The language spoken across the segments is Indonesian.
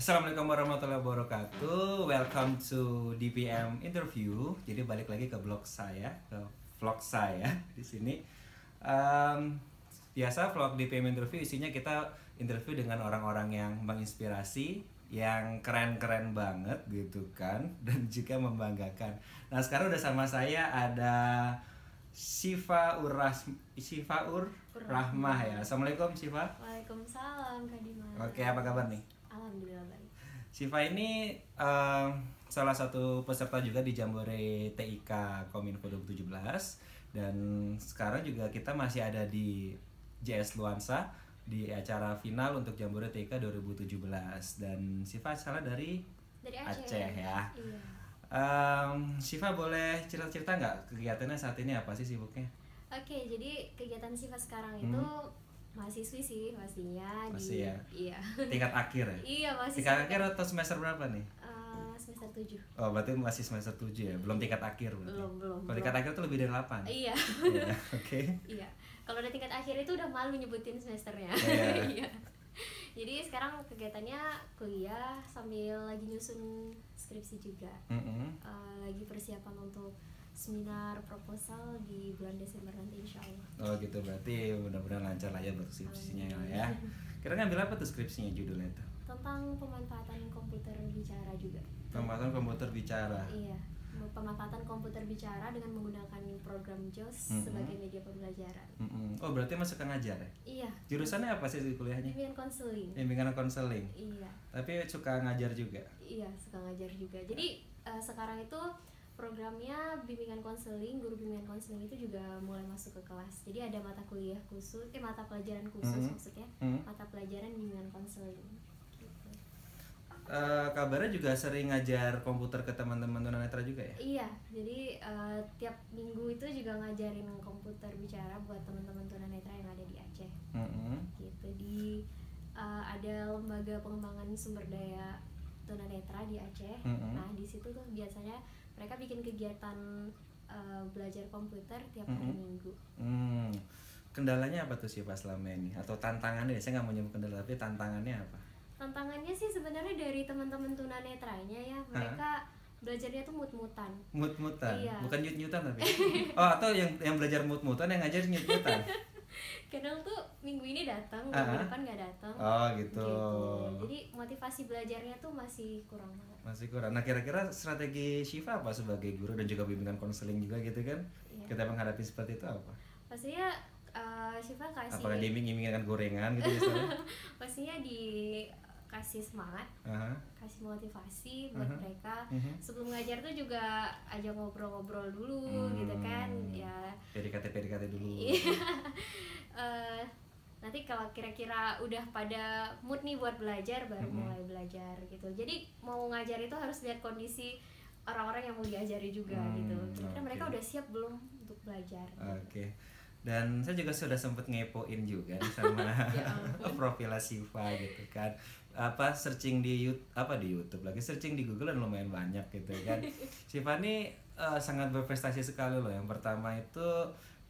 Assalamualaikum warahmatullahi wabarakatuh. Welcome to DPM interview. Jadi balik lagi ke blog saya, ke vlog saya di sini. Em, biasa vlog DPM interview isinya kita interview dengan orang-orang yang menginspirasi, yang keren-keren banget gitu kan, dan juga membanggakan. Nah sekarang udah sama saya ada Siva Uras Siva Ur Rahmah ya. Assalamualaikum Siva. Waalaikumsalam Kak Dimas. Oke apa kabar nih? Alhamdulillah baik. Siva ini eh, salah satu peserta juga di Jambore TIK Kominfo 2017 dan sekarang juga kita masih ada di JS Luansa di acara final untuk Jambore TIK 2017 dan Siva salah dari Dari Aceh, Aceh. ya. Iya. Em, Siva boleh cerita-cerita nggak kegiatannya saat ini apa sih sibuknya? Oke, jadi kegiatan Siva sekarang itu mahasiswi sih pastinya Masih di ya? Iya. Tingkat akhir ya? iya, masih Tingkat akhir atau semester berapa nih? Eh, semester 7. Oh berarti masih semester 7 ya? Belum tingkat akhir berarti? Belum, belum. Kalau tingkat akhir tuh lebih dari 8 Iya. Iya, Oke. iya. Kalau udah tingkat akhir itu udah malu nyebutin semesternya. Iya. Iya. Jadi sekarang kegiatannya kuliah sambil lagi nyusun skripsi juga. Mm-mm. Eh, lagi persiapan untuk seminar proposal di bulan Desember nanti insya Allah. Oh gitu berarti mudah-mudahan lancar lah ya buat skripsinya ya. Kira ngambil apa tuh skripsinya judulnya itu? Tentang pemanfaatan komputer bicara juga. Pembahasan komputer bicara. Iya, pemanfaatan komputer bicara dengan menggunakan program JOS Mhm. sebagai media pembelajaran. Mm-mm. Oh berarti masuk ke ngajar ya? Iya, Jurusannya apa sih kuliahnya? bimbingan konseling. Bimbingan konseling. Iya, Tapi suka ngajar juga. iya suka ngajar juga. Jadi eh, sekarang itu programnya bimbingan konseling, guru bimbingan konseling itu juga mulai masuk ke kelas. Jadi ada mata kuliah khusus, eh mata pelajaran khusus Mhm. maksudnya, Hmm. mata pelajaran bimbingan konseling. Gitu. Eh, kabarnya juga sering ngajar komputer ke teman-teman tunanetra juga ya? Iya, jadi eh, tiap minggu itu juga ngajarin komputer bicara buat teman-teman tunanetra yang ada di Aceh. Mm-mm. Gitu di eh, ada lembaga pengembangan sumber daya tunanetra di Aceh. Mm-mm. Nah di situ tuh biasanya mereka bikin kegiatan eh, belajar komputer tiap hari Mm-mm. minggu. Hmm. Kendalanya apa tuh sih pas selama ini? Atau tantangannya? Saya nggak mau nyebut kendala, tapi tantangannya apa? Tantangannya sih sebenarnya dari teman-teman tunanetranya ya mereka belajarnya tuh mut-mutan. Mut-mutan, Iya. bukan nyut-nyutan tapi. Oh, atau yang yang belajar mut-mutan yang ngajar nyut-nyutan. Kadang tuh minggu ini datang, minggu depan nggak datang. Oh, gitu. Jadi motivasi belajarnya tuh masih kurang banget. Masih kurang. Nah, kira-kira strategi Shiva apa sebagai guru dan juga bimbingan konseling juga gitu kan? Iya. Kita menghadapi seperti itu apa? Pastinya uh, Syifa kasih Apakah diiming-imingkan gorengan gitu misalnya? pastinya dikasih semangat, Aha. kasih motivasi buat Mhm. mereka. Mhm. Sebelum ngajar tuh juga ajak ngobrol-ngobrol dulu Hmm. gitu kan. Ya PDKT PDKT dulu. Eh, nanti kalau kira-kira udah pada mood nih buat belajar baru Mhm. mulai belajar gitu. Jadi mau ngajar itu harus lihat kondisi orang-orang yang mau diajari juga Hmm, gitu. Kira-kira mereka oke. udah siap belum untuk belajar? Oke. Dan saya juga sudah sempet ngepoin juga sama Ya profil Siva gitu kan. Apa searching di YouTube apa di YouTube lagi searching di Google dan lumayan banyak gitu kan. Siva ini eh, sangat berprestasi sekali loh. Yang pertama itu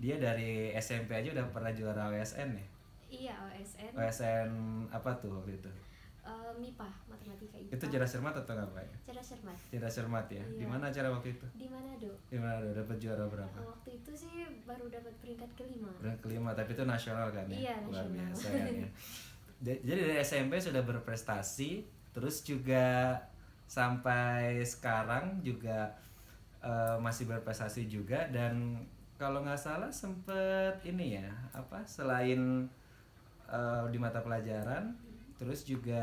dia dari SMP aja udah pernah juara OSN ya. Iya OSN, OSN apa tuh waktu itu? eh, MIPA, matematika IPA. Itu cerdas cermat atau apa ya? Cerdas cermat. Cerdas cermat ya. Di Iya. mana acara waktu itu? Di Manado. Di mana dapat juara berapa? Waktu itu sih baru dapat peringkat kelima. Udah kelima, tapi itu nasional kan ya? Iya, Luar nasional. biasa kan ya. Ja- Jadi dari SMP sudah berprestasi, terus juga sampai sekarang juga eh, masih berprestasi juga dan kalau nggak salah sempet ini ya apa selain eh, di mata pelajaran, terus juga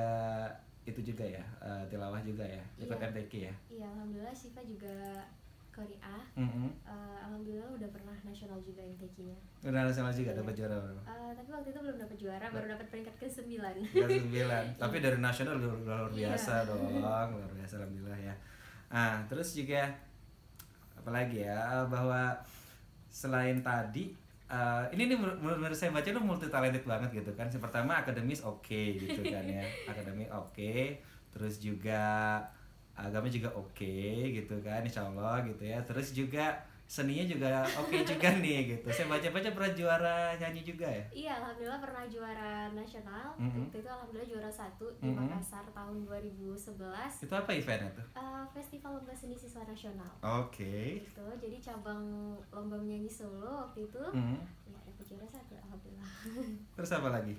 itu juga ya eh, tilawah juga ya ikut Iya. MTQ ya. Iya, alhamdulillah Siva juga Korea. Mm-mm. Eh, alhamdulillah udah pernah nasional juga MTQ-nya. Udah nasional juga Iya. dapat juara berapa? Eh, tapi waktu itu belum dapat juara, baru dapat peringkat ke-9. Kelas 9. Tapi dari nasional luar, luar Iya. biasa dong, luar biasa alhamdulillah ya. Ah, terus juga apalagi ya bahwa selain tadi eh, ini nih menurut, menurut saya baca lu multi talented banget gitu kan. Yang pertama akademis oke gitu kan ya. Akademis oke, terus juga agama juga oke gitu kan insya Allah gitu ya terus juga seninya juga oke juga nih gitu. Saya baca-baca pernah juara nyanyi juga ya. Iya, alhamdulillah pernah juara nasional. Mhm. Waktu itu alhamdulillah juara satu di Mhm. Makassar tahun 2011. Itu apa eventnya tuh? Eh, Festival Lomba Seni Siswa Nasional. Oke. Gitu. Jadi cabang lomba menyanyi solo waktu itu Mhm. ya dapat juara satu alhamdulillah. Terus apa lagi?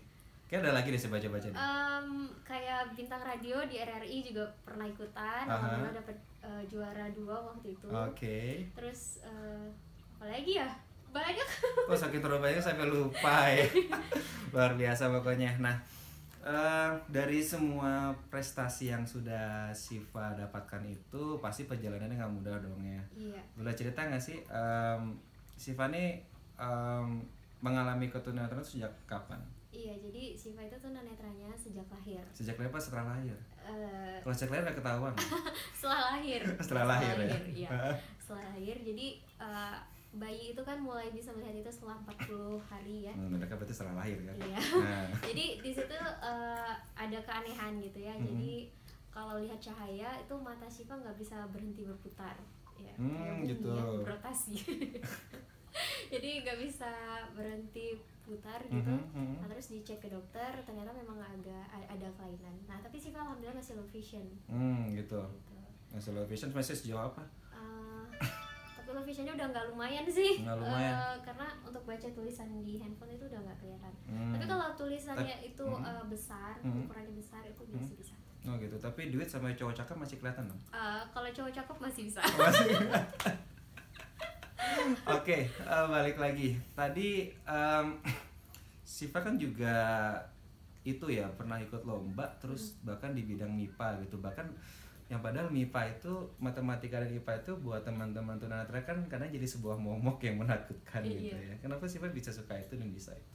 Kayak ada lagi deh saya baca-baca nih. Em, kayak bintang radio di RRI juga pernah ikutan. Aha. Alhamdulillah dapat eh, juara dua waktu itu. Oke. Terus eh, apa lagi ya? Banyak. Oh saking terlalu sampai lupa ya. Luar biasa pokoknya. Nah, eh, dari semua prestasi yang sudah Siva dapatkan itu pasti perjalanannya nggak mudah dong ya. Iya. Boleh cerita nggak sih, em, Siva nih em, mengalami keturunan sejak kapan? Iya, jadi Siva itu tunanetranya sejak lahir. Sejak lahir apa setelah lahir? Eh, Kalau sejak lahir udah ketahuan. setelah lahir. Setelah lahir ya? iya. Setelah lahir. Jadi eh, bayi itu kan mulai bisa melihat itu setelah 40 hari ya. Hmm, mereka berarti setelah lahir kan? Iya. Nah, Jadi di situ eh, ada keanehan gitu ya. Mhm. Jadi kalau lihat cahaya itu mata Siva nggak bisa berhenti berputar. Ya, Hmm, kayak gitu. ya, berotasi. Jadi nggak bisa berhenti putar gitu. mhm, mhm. Nah, terus dicek ke dokter, ternyata memang agak ada kelainan. Nah, tapi Siva alhamdulillah masih low vision. Hmm, gitu. Gitu. Nah, slow vision masih sejauh apa? Eh, tapi low visionnya udah nggak lumayan sih. Nggak lumayan. Eh, karena untuk baca tulisan di handphone itu udah nggak kelihatan. Hmm. Tapi kalau tulisannya Tapi- itu hmm. eh, besar, Hmm. ukurannya besar itu bisa bisa. Oh gitu, tapi duit sama cowok cakep masih kelihatan dong? Eh, kalau cowok cakep masih bisa. Masih. Oke, eh, balik lagi. Tadi em, Siva kan juga itu ya pernah ikut lomba, terus bahkan di bidang MIPA gitu. Bahkan yang padahal MIPA itu matematika dan IPA itu buat teman-teman tunanetra kan karena jadi sebuah momok yang menakutkan gitu Iya. ya. Kenapa Siva bisa suka itu dan bisa itu?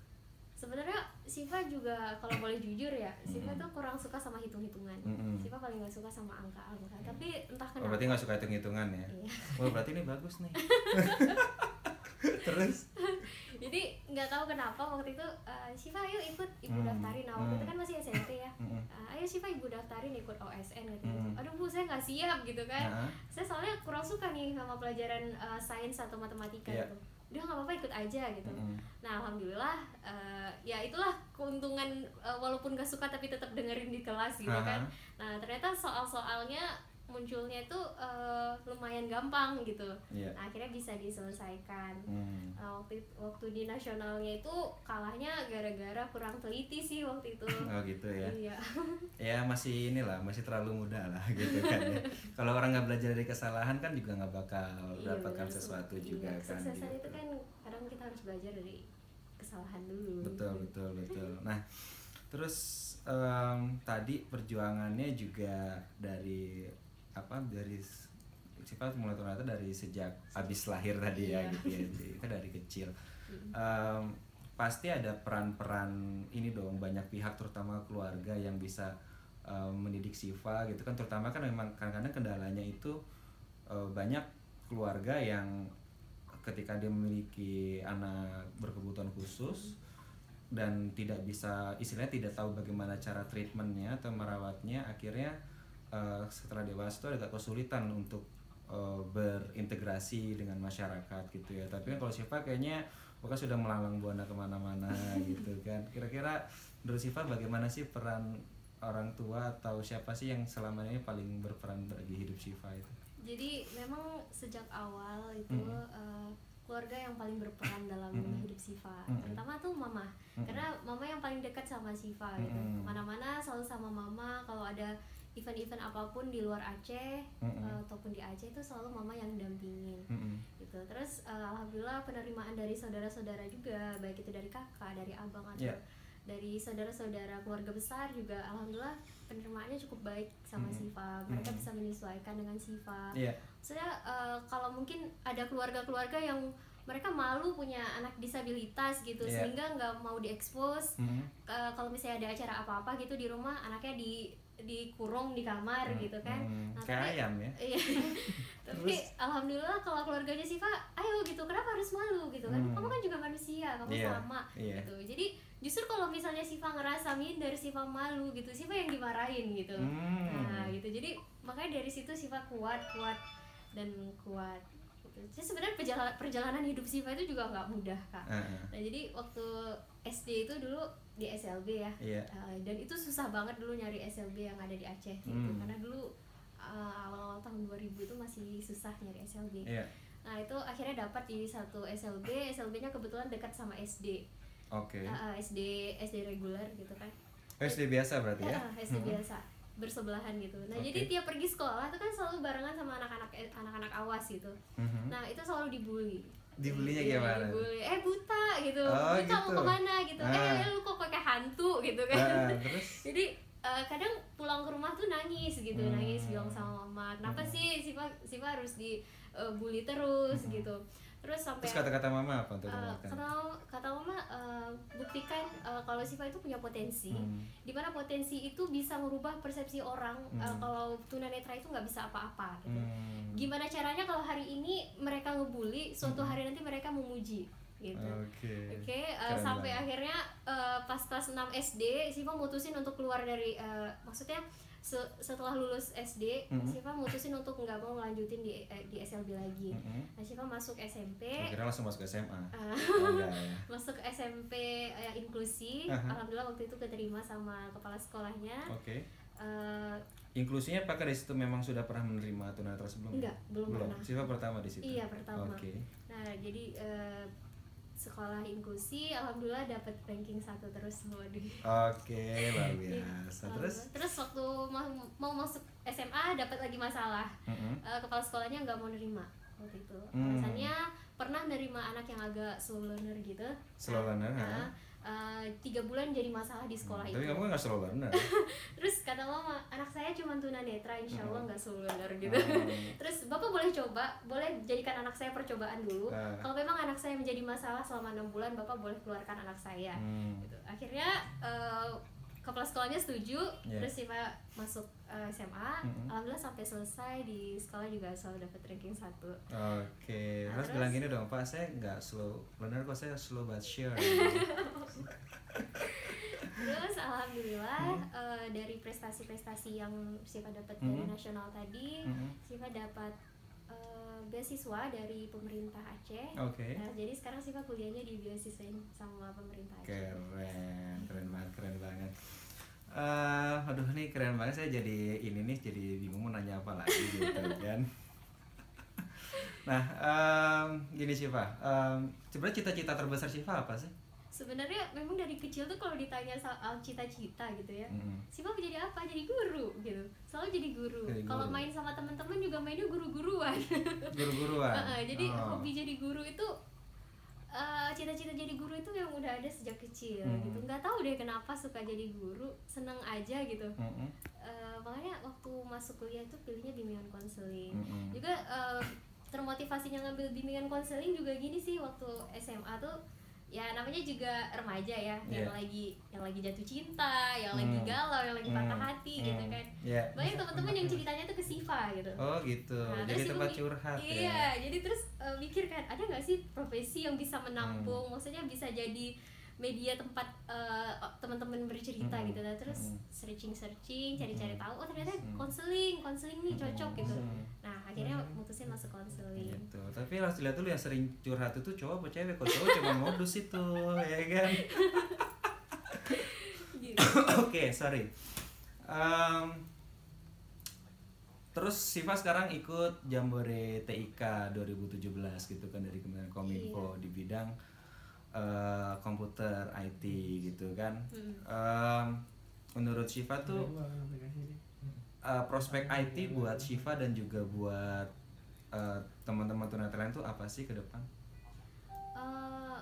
Sebenarnya Siva juga kalau boleh jujur ya, Siva Hmm. tuh kurang suka sama hitung-hitungan. Mm-mm. Siva paling nggak suka sama angka-angka. Tapi entah Oh, kenapa. berarti nggak suka hitung-hitungan ya? Iya. Oh, berarti ini bagus nih. Terus? Jadi nggak tahu kenapa waktu itu eh, Siva ayo ikut ibu Hmm, daftarin. Nah waktu itu hmm. kan masih SMP ya. Mm-mm. Eh, ayo Siva ibu daftarin ikut OSN gitu. Hmm. Aduh bu saya nggak siap gitu kan. Nah, Saya soalnya kurang suka nih sama pelajaran eh, sains atau matematika Iya. gitu. Udah nggak apa-apa ikut aja gitu. mm-mm. Nah alhamdulillah eh, ya itulah keuntungan eh, walaupun gak suka tapi tetap dengerin di kelas gitu Aha. kan. Nah ternyata soal-soalnya munculnya itu eh, lumayan gampang gitu. Iya. Nah, akhirnya bisa diselesaikan. Hmm. Nah, waktu waktu di nasionalnya itu kalahnya gara-gara kurang teliti sih waktu itu. Oh gitu ya. Iya. Ya masih inilah, masih terlalu muda lah gitu kan ya. Kalau orang nggak belajar dari kesalahan kan juga nggak bakal Iya, dapatkan bener. sesuatu Iya, juga kan. Kesuksesan gitu. itu kan kadang kita harus belajar dari kesalahan dulu. Betul betul betul. Nah terus em, tadi perjuangannya juga dari apa dari sifat mulai ternyata dari sejak habis lahir tadi ya Iya. gitu ya kan dari kecil. Em, pasti ada peran-peran ini dong banyak pihak terutama keluarga yang bisa em, mendidik Siva gitu kan terutama kan memang kadang-kadang kendalanya itu eh, banyak keluarga yang ketika dia memiliki anak berkebutuhan khusus dan tidak bisa istilahnya tidak tahu bagaimana cara treatmentnya atau merawatnya akhirnya eh, setelah dewasa itu agak kesulitan untuk eh, berintegrasi dengan masyarakat gitu ya tapi kan kalau Siva kayaknya pokoknya sudah melalang buana ke mana-mana gitu kan kira-kira menurut Siva bagaimana sih peran orang tua atau siapa sih yang selama ini paling berperan bagi hidup Siva itu Jadi memang sejak awal itu Mm. eh, keluarga yang paling berperan dalam Mm-mm. hidup Siva. Mm-mm. Terutama tuh mama. Mm-mm. Karena mama yang paling dekat sama Siva gitu. Mm-mm. Ke mana-mana selalu sama mama. Kalau ada event-event apa pun di luar Aceh Mm-mm. eh, ataupun di Aceh itu selalu mama yang dampingin Mm-mm. gitu. Terus eh, alhamdulillah penerimaan dari saudara-saudara juga, baik itu dari kakak, dari abang atau Iya. dari saudara-saudara keluarga besar juga alhamdulillah penerimaannya cukup baik sama Mhm. Siva. Mereka Mhm. bisa menyesuaikan dengan Siva. Iya. Maksudnya eh, kalau mungkin ada keluarga-keluarga yang mereka malu punya anak disabilitas gitu Iya. sehingga nggak mau diekspos Mm-mm. Eh, kalau misalnya ada acara apa-apa gitu di rumah anaknya di dikurung di kamar gitu kan. Mm, Nah, kayak tapi- ayam ya? Iya. tapi alhamdulillah kalau keluarganya Siva ayo gitu. Kenapa harus malu? gitu kan. Hmm. kamu kan juga manusia kamu Iya, sama iya. gitu. Jadi justru kalau misalnya Siva ngerasa minder Siva malu gitu Siva yang dimarahin gitu. Hmm. nah gitu. Jadi makanya dari situ Siva kuat kuat dan kuat gitu. Jadi sebenarnya perjalanan perjalanan hidup Siva itu juga nggak mudah kak. Heeh. nah jadi waktu SD itu dulu di SLB ya Iya. Uh, dan itu susah banget dulu nyari SLB yang ada di Aceh gitu Hmm. karena dulu uh, awal-awal tahun 2000 itu masih susah nyari SLB Iya. nah itu akhirnya dapat di satu SLB SLB-nya kebetulan dekat sama SD Oke. Uh, uh, SD SD reguler gitu kan SD biasa berarti ya? Ya, SD Mhm. biasa bersebelahan gitu. Nah Oke. jadi tiap pergi sekolah itu kan selalu barengan sama anak-anak eh, anak-anak awas gitu. Mhm. Nah itu selalu dibully. Dibulinya Iya, gimana? Dibully. Eh buta gitu. Oh, buta gitu. mau ke mana gitu. Ah. Eh lu kok pakai hantu gitu kan. Ah, terus? jadi eh, kadang pulang ke rumah tuh nangis gitu, Hmm. nangis bilang sama mama. Kenapa Hmm. sih Siva Siva harus dibully terus Hmm. gitu. Terus sampai Terus kata-kata mama apa untuk eh, menguatkan? kata kata mama eh, buktikan eh, kalau Siva itu punya potensi Hmm. di mana potensi itu bisa merubah persepsi orang Hmm. uh, kalau tunanetra itu nggak bisa apa-apa gitu. Hmm. Gimana caranya kalau hari ini mereka ngebully, suatu Hmm. hari nanti mereka memuji gitu. Oke. Oke, uh, Keren sampai akhirnya uh, pas kelas 6 SD, Siva mutusin untuk keluar dari uh, maksudnya se- setelah lulus SD, Hmm. Siva mutusin untuk nggak mau ngelanjutin di eh, di SLB lagi. Mhm. Nah, Siva masuk SMP. Akhirnya langsung masuk SMA. uh, Oh, ya. masuk SMP eh, inklusi, Aha. alhamdulillah waktu itu keterima sama kepala sekolahnya. Oke. Uh, Inklusinya apakah di situ memang sudah pernah menerima tunanetra sebelumnya? Enggak, belum pernah. Siapa pertama di situ? Iya, pertama. Oke. Nah, jadi eh, sekolah inklusi alhamdulillah dapat ranking satu terus waduh. Oke, luar biasa. Terus? Terus waktu mau, mau masuk SMA dapat lagi masalah. Mhm. Eh, kepala sekolahnya nggak mau nerima waktu itu. Hmm. Alasannya pernah nerima anak yang agak slow learner gitu. Slow learner, Nah? Eh, tiga bulan jadi masalah di sekolah Tapi itu. kamu kan nggak slow learner. Terus kata mama, anak saya cuma tunanetra, insya Allah Hmm. nggak slow learner gitu. Oh. Terus bapak boleh coba, boleh jadikan anak saya percobaan dulu. Ah. Kalau memang anak saya menjadi masalah selama enam bulan, bapak boleh keluarkan anak saya. Hmm. Gitu. Akhirnya eh, kepala sekolahnya setuju, Yeah. terus Siva masuk eh, SMA. Mm-mm. Alhamdulillah sampai selesai di sekolah juga selalu dapat ranking satu. Oke, Nah, terus, terus? bilang gini dong, Pak, saya nggak slow learner kok, saya slow but sure. Terus alhamdulillah Hmm. eh, dari prestasi-prestasi yang Siva dapat dari Mhm. nasional tadi, Mhm. Siva dapat eh, beasiswa dari pemerintah Aceh. Oke. Nah, jadi sekarang Siva kuliahnya di beasiswain sama pemerintah Aceh. Keren, keren banget, keren banget. Eh, aduh nih keren banget saya jadi ini nih jadi bingung mau nanya apa lagi gitu kan. Nah, em, gini Siva, em, sebenarnya cita-cita terbesar Siva apa sih? Sebenarnya memang dari kecil tuh kalau ditanya soal cita-cita gitu ya, Mm. Siva mau jadi apa? Jadi guru gitu. Selalu jadi guru. Jadi Kalau guru. main sama teman-teman juga mainnya guru-guruan. Guru-guruan. Heeh, jadi Oh. hobi jadi guru itu eh, cita-cita jadi guru itu yang udah ada sejak kecil Hmm. gitu. Nggak tahu deh kenapa suka jadi guru, seneng aja gitu. Mm-mm. Eh, makanya waktu masuk kuliah itu pilihnya bimbingan konseling. Mm-mm. Juga eh, termotivasinya ngambil bimbingan konseling juga gini sih waktu SMA tuh ya namanya juga remaja ya yang Iya. lagi yang lagi jatuh cinta, yang lagi Hmm. galau, yang lagi patah Hmm. hati gitu Hmm. kan. Iya. Banyak teman-teman yang ceritanya tuh ke Siva gitu. Oh gitu. Nah, jadi terus ibu tempat mi- curhat iya, ya. jadi terus eh, mikir kan ada nggak sih profesi yang bisa menampung, Hmm. maksudnya bisa jadi media tempat eh, teman-teman bercerita Hmm. gitu. Nah, terus Hmm. searching searching, cari-cari Hmm. tahu, oh ternyata Hmm. konseling, konseling nih cocok gitu. Nah, akhirnya Hmm. mutusin masuk konseling. Gitu. Tapi harus dilihat dulu yang sering curhat itu cowok apa cewek? Kalau cowok cuma modus itu, ya kan? Gitu. Oke, sorry. Em, terus Siva sekarang ikut Jambore TIK 2017 gitu kan dari Kementerian Kominfo di bidang eh, komputer IT gitu kan. Hmm. Em, menurut Siva tuh eh, prospek IT buat Siva dan juga buat eh, teman-teman tunanetra lain tuh apa sih ke depan? Eh,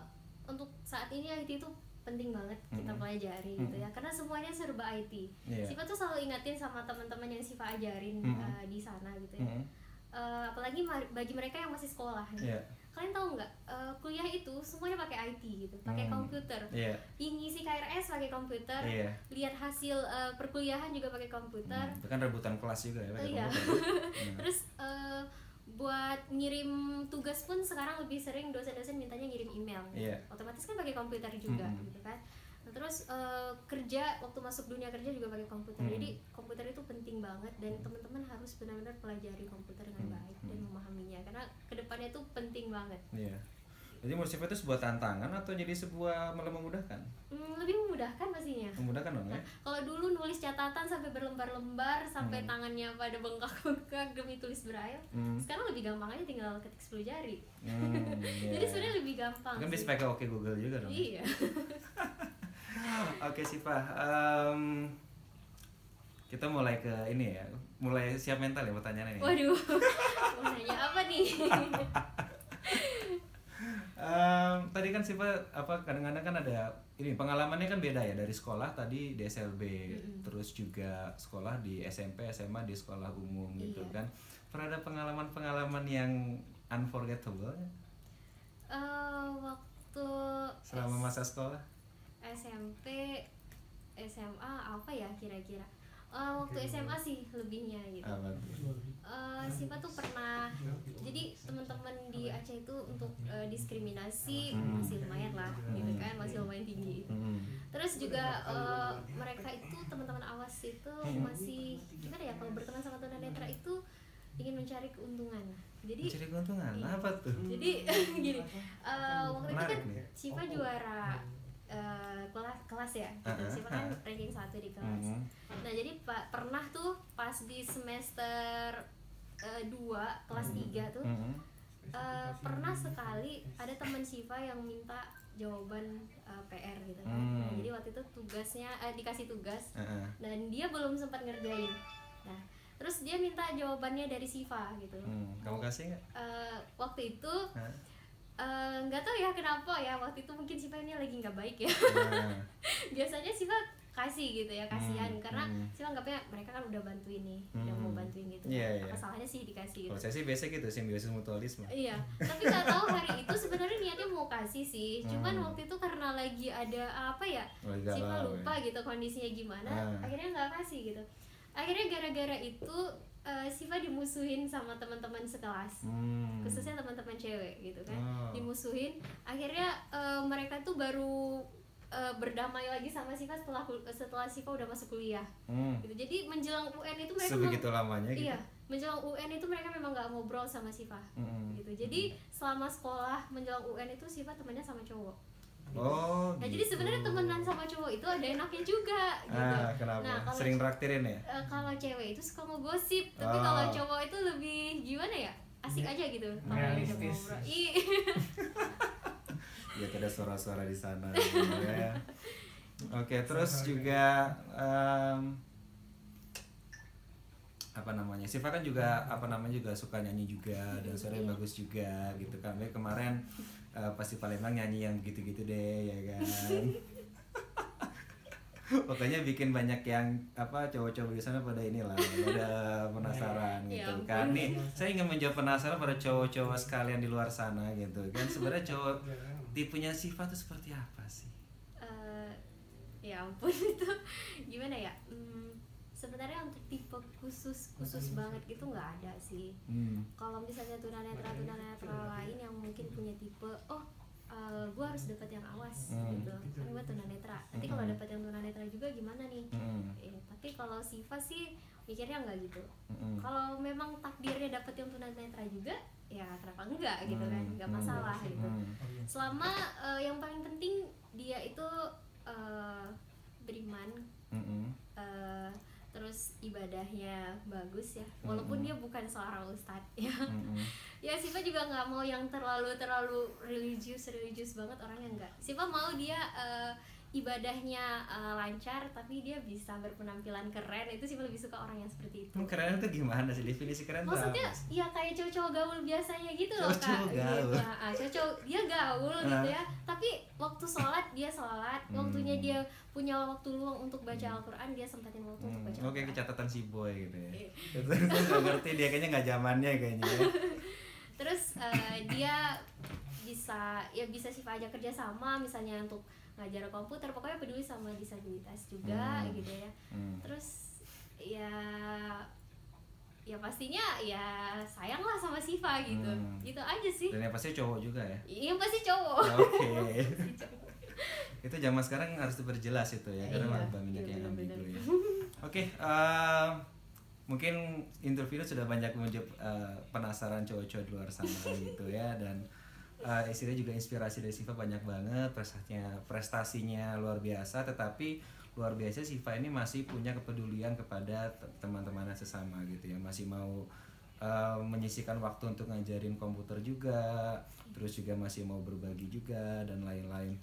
untuk saat ini IT itu penting banget kita Mm-mm. pelajari gitu ya karena semuanya serba IT. Iya. Siva tuh selalu ingatin sama teman-teman yang Siva ajarin Mm-mm. eh, di sana gitu ya. Mhm. Eh, apalagi bagi mereka yang masih sekolah. nih. Iya. Kalian tahu nggak eh, kuliah itu semuanya pakai IT gitu, pakai Hmm. komputer. Ing- Ngisi KRS pakai komputer, Iya. lihat hasil eh, perkuliahan juga pakai komputer. Hmm, itu kan rebutan kelas juga ya pakai Iya. komputer. Hmm. Terus eh, buat ngirim tugas pun sekarang lebih sering dosen-dosen mintanya ngirim email. Iya. Otomatis kan pakai komputer juga Mm-mm. gitu kan. Terus eh, kerja waktu masuk dunia kerja juga pakai komputer Hmm. jadi komputer itu penting banget dan teman-teman harus benar-benar pelajari komputer dengan Hmm, baik dan hmm. memahaminya karena ke depannya itu penting banget Iya. Jadi menurut itu sebuah tantangan atau jadi sebuah malah memudahkan? Hmm, lebih memudahkan pastinya Memudahkan dong ya? Nah, kalau dulu nulis catatan sampai berlembar-lembar sampai Hmm. tangannya pada bengkak-bengkak demi tulis braille Hmm. sekarang lebih gampang aja tinggal ketik 10 jari Hmm, iya. jadi sebenarnya lebih gampang kan bisa pakai Oke Google juga dong. iya Oke Siva, em, kita mulai ke ini ya, mulai siap mental ya pertanyaan ini. waduh mau nanya apa nih Em, tadi kan Siva apa kadang-kadang kan ada ini pengalamannya kan beda ya dari sekolah tadi di SLB, Mm-mm. terus juga sekolah di SMP, SMA di sekolah umum gitu Iya. kan. Pernah ada pengalaman-pengalaman yang unforgettable ya? Eh, waktu selama masa sekolah? SMP SMA apa ya kira-kira Eh, waktu SMA sih lebihnya gitu? Eh, Siva tuh pernah jadi teman-teman di Aceh itu untuk eh, diskriminasi Hmm. masih lumayan lah gitu kan masih lumayan tinggi Hmm. terus juga eh, mereka itu teman-teman awas itu Hmm. masih gimana ya kalau berteman sama tunanetra itu ingin mencari keuntungan jadi Mencari keuntungan Iya. apa tuh? jadi gini eh, waktu itu kan. Siva juara eh, kelas kelas ya. Uh-uh, Siva kan ranking satu di kelas Hmm. nah jadi pak pernah tuh pas di semester eh, dua kelas Hmm. 3 tuh Hmm. eh, pernah sekali ada teman Siva yang minta jawaban eh, PR gitu kan Hmm. Nah, jadi waktu itu tugasnya eh, dikasih tugas Heeh. dan dia belum sempat ngerjain nah terus dia minta jawabannya dari Siva gitu Hmm. Kamu kasih nggak? Eh, waktu itu Hah? Eh, nggak tahu ya kenapa ya waktu itu mungkin Siva ini lagi nggak baik ya Nah. biasanya Siva kasih gitu ya kasihan Hmm, karena hmm. Siva anggapnya mereka kan udah bantuin nih udah Hmm. mau bantuin gitu Iya, kan. iya. apa salahnya sih dikasih gitu saya sih biasa gitu, simbiosis mutualisme. iya tapi nggak tahu hari itu sebenarnya niatnya mau kasih sih cuman Hmm. waktu itu karena lagi ada apa ya Lagi Siva galau, lupa ya. gitu kondisinya gimana Ah. akhirnya nggak kasih gitu akhirnya gara-gara itu eh, Siva dimusuhin sama teman-teman sekelas Hmm. khususnya teman-teman cewek gitu kan Oh. dimusuhin akhirnya eh, mereka tuh baru eh, berdamai lagi sama Siva setelah setelah Siva udah masuk kuliah Hmm. gitu jadi menjelang UN itu mereka Sebegitu memang- lamanya gitu. iya menjelang UN itu mereka memang nggak ngobrol sama Siva Hmm. gitu jadi selama sekolah menjelang UN itu Siva temannya sama cowok Oh. nah jadi gitu. sebenarnya temenan sama cowok itu ada enaknya juga gitu Ah, kenapa? Nah, kalau- Sering traktirin ya? Eh, kalau cewek itu suka ngegosip tapi Oh. kalau cowok itu lebih gimana ya asik aja gitu Realistis. Iya. Ya ada suara-suara di sana gitu ya. Oke, terus juga em, apa namanya? Siva kan juga apa namanya juga suka nyanyi juga dan suaranya Iya. bagus juga gitu kan. Baik kemarin eh, pasti Palembang nyanyi yang gitu-gitu deh ya kan. Pokoknya bikin banyak yang apa cowok-cowok di sana pada inilah pada penasaran Ya gitu ampun. kan. Nih, saya ingin menjawab penasaran pada cowok-cowok sekalian di luar sana gitu kan. Sebenarnya cowok tipenya sifat itu seperti apa sih? Eh, ya ampun itu gimana ya sebenarnya untuk tipe khusus khusus banget gitu nggak ada sih Hmm. kalau misalnya tunanetra tunanetra lain yang mungkin punya tipe oh gue harus dapat yang awas Hmm. gitu kan gue tunanetra nanti kalau Hmm. dapat yang tunanetra juga gimana nih Hmm. Eh, tapi kalau Siva sih mikirnya nggak gitu Hmm. kalau memang takdirnya dapat yang tunanetra juga ya kenapa enggak gitu kan Hmm. nggak Hmm. masalah gitu Hmm. selama eh, yang paling penting dia itu eh, beriman Hmm. Terus ibadahnya bagus ya walaupun Mm-mm. dia bukan seorang ustadz ya Hmm. ya Siva juga nggak mau yang terlalu terlalu religius religius banget orangnya enggak Siva mau dia eh, ibadahnya eh, lancar tapi dia bisa berpenampilan keren itu Siva lebih suka orang yang seperti itu Hmm, Keren itu gimana sih definisi keren tuh maksudnya sih? ya kayak cowok-cowok gaul biasanya gitu loh kak Cowok-cowok gaul. Gitu. Ah, cowok dia gaul Ah. gitu ya tapi waktu sholat dia sholat Hmm. waktunya dia punya waktu luang untuk baca Al-Quran dia sempatin waktu untuk Hmm. baca Oke Al-Quran catatan si boy gitu ya. Iya. Itu ngerti dia kayaknya nggak zamannya kayaknya. ya. terus eh, dia bisa ya bisa Siva ajak kerja sama misalnya untuk ngajar komputer pokoknya peduli sama disabilitas juga Hmm. gitu ya Hmm. terus ya ya pastinya ya sayang lah sama Siva gitu Hmm. gitu aja sih Dan yang pasti cowok juga ya. yang pasti cowok Oke. Pasti cowok. itu zaman sekarang harus diperjelas itu ya karena Iya, banyak iya, yang ambigu ya oke eh, mungkin interview sudah banyak menjawab eh, penasaran cowok-cowok luar sana gitu ya dan eh, istilahnya juga inspirasi dari Siva banyak banget prestasinya prestasinya luar biasa tetapi luar biasa Siva ini masih punya kepedulian kepada te- teman-temannya sesama gitu ya. Masih mau eh, menyisihkan waktu untuk ngajarin komputer juga terus juga masih mau berbagi juga dan lain-lain.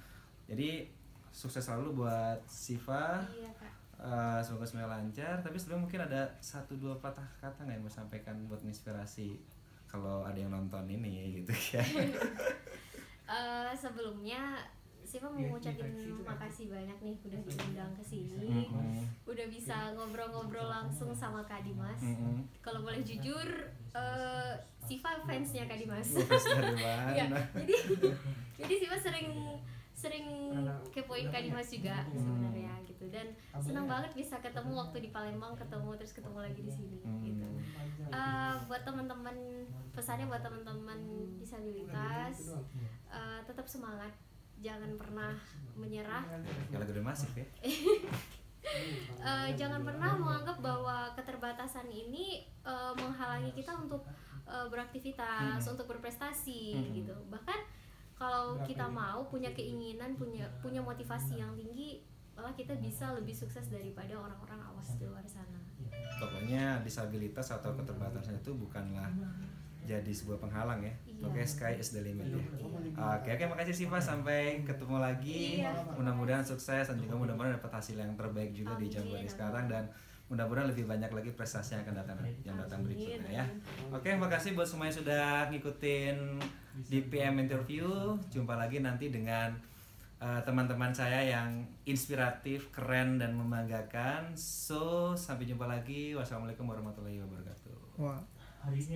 Jadi sukses selalu buat Siva. Iya kak. Eh, semoga semuanya lancar. Tapi sebelum mungkin ada satu dua patah kata nggak yang mau sampaikan buat inspirasi kalau ada yang nonton ini gitu ya Eh, sebelumnya Siva mau Iya, ngucapin iya, gitu kan. makasih banyak nih udah diundang ke sini. Udah bisa ngobrol-ngobrol langsung sama Kak Dimas. Kalau boleh jujur eh, Siva fansnya Kak Dimas. Dari Iya, mana jadi jadi Siva sering sering kepoin Kak Dimas juga sebenarnya gitu. Dan senang banget bisa ketemu waktu di Palembang ketemu terus ketemu lagi di sini gitu. Eh, buat teman-teman pesannya buat teman-teman disabilitas eh, tetap semangat. Jangan pernah menyerah. Kalau gede masif ya? Eh, jangan pernah menganggap bahwa keterbatasan ini eh, menghalangi kita untuk eh, beraktivitas, Mhm. untuk berprestasi Mhm. gitu. Bahkan kalau kita mau punya keinginan, punya punya motivasi yang tinggi, malah kita bisa lebih sukses daripada orang-orang awas di luar sana. pokoknya disabilitas atau keterbatasan itu bukanlah jadi sebuah penghalang ya. Iya. oke sky is the limit ya. Oke oke makasih Siva sampai ketemu lagi. Iya. mudah-mudahan sukses dan juga mudah-mudahan dapat hasil yang terbaik juga di jam Amin, sekarang. Dan mudah-mudahan lebih banyak lagi prestasi yang akan datang yang datang berikutnya ya amin. Oke, makasih buat semua yang sudah ngikutin di PM interview. Jumpa lagi nanti dengan uh, teman-teman saya yang inspiratif, keren dan membanggakan. So, sampai jumpa lagi. Wassalamualaikum warahmatullahi wabarakatuh. Wah, hari ini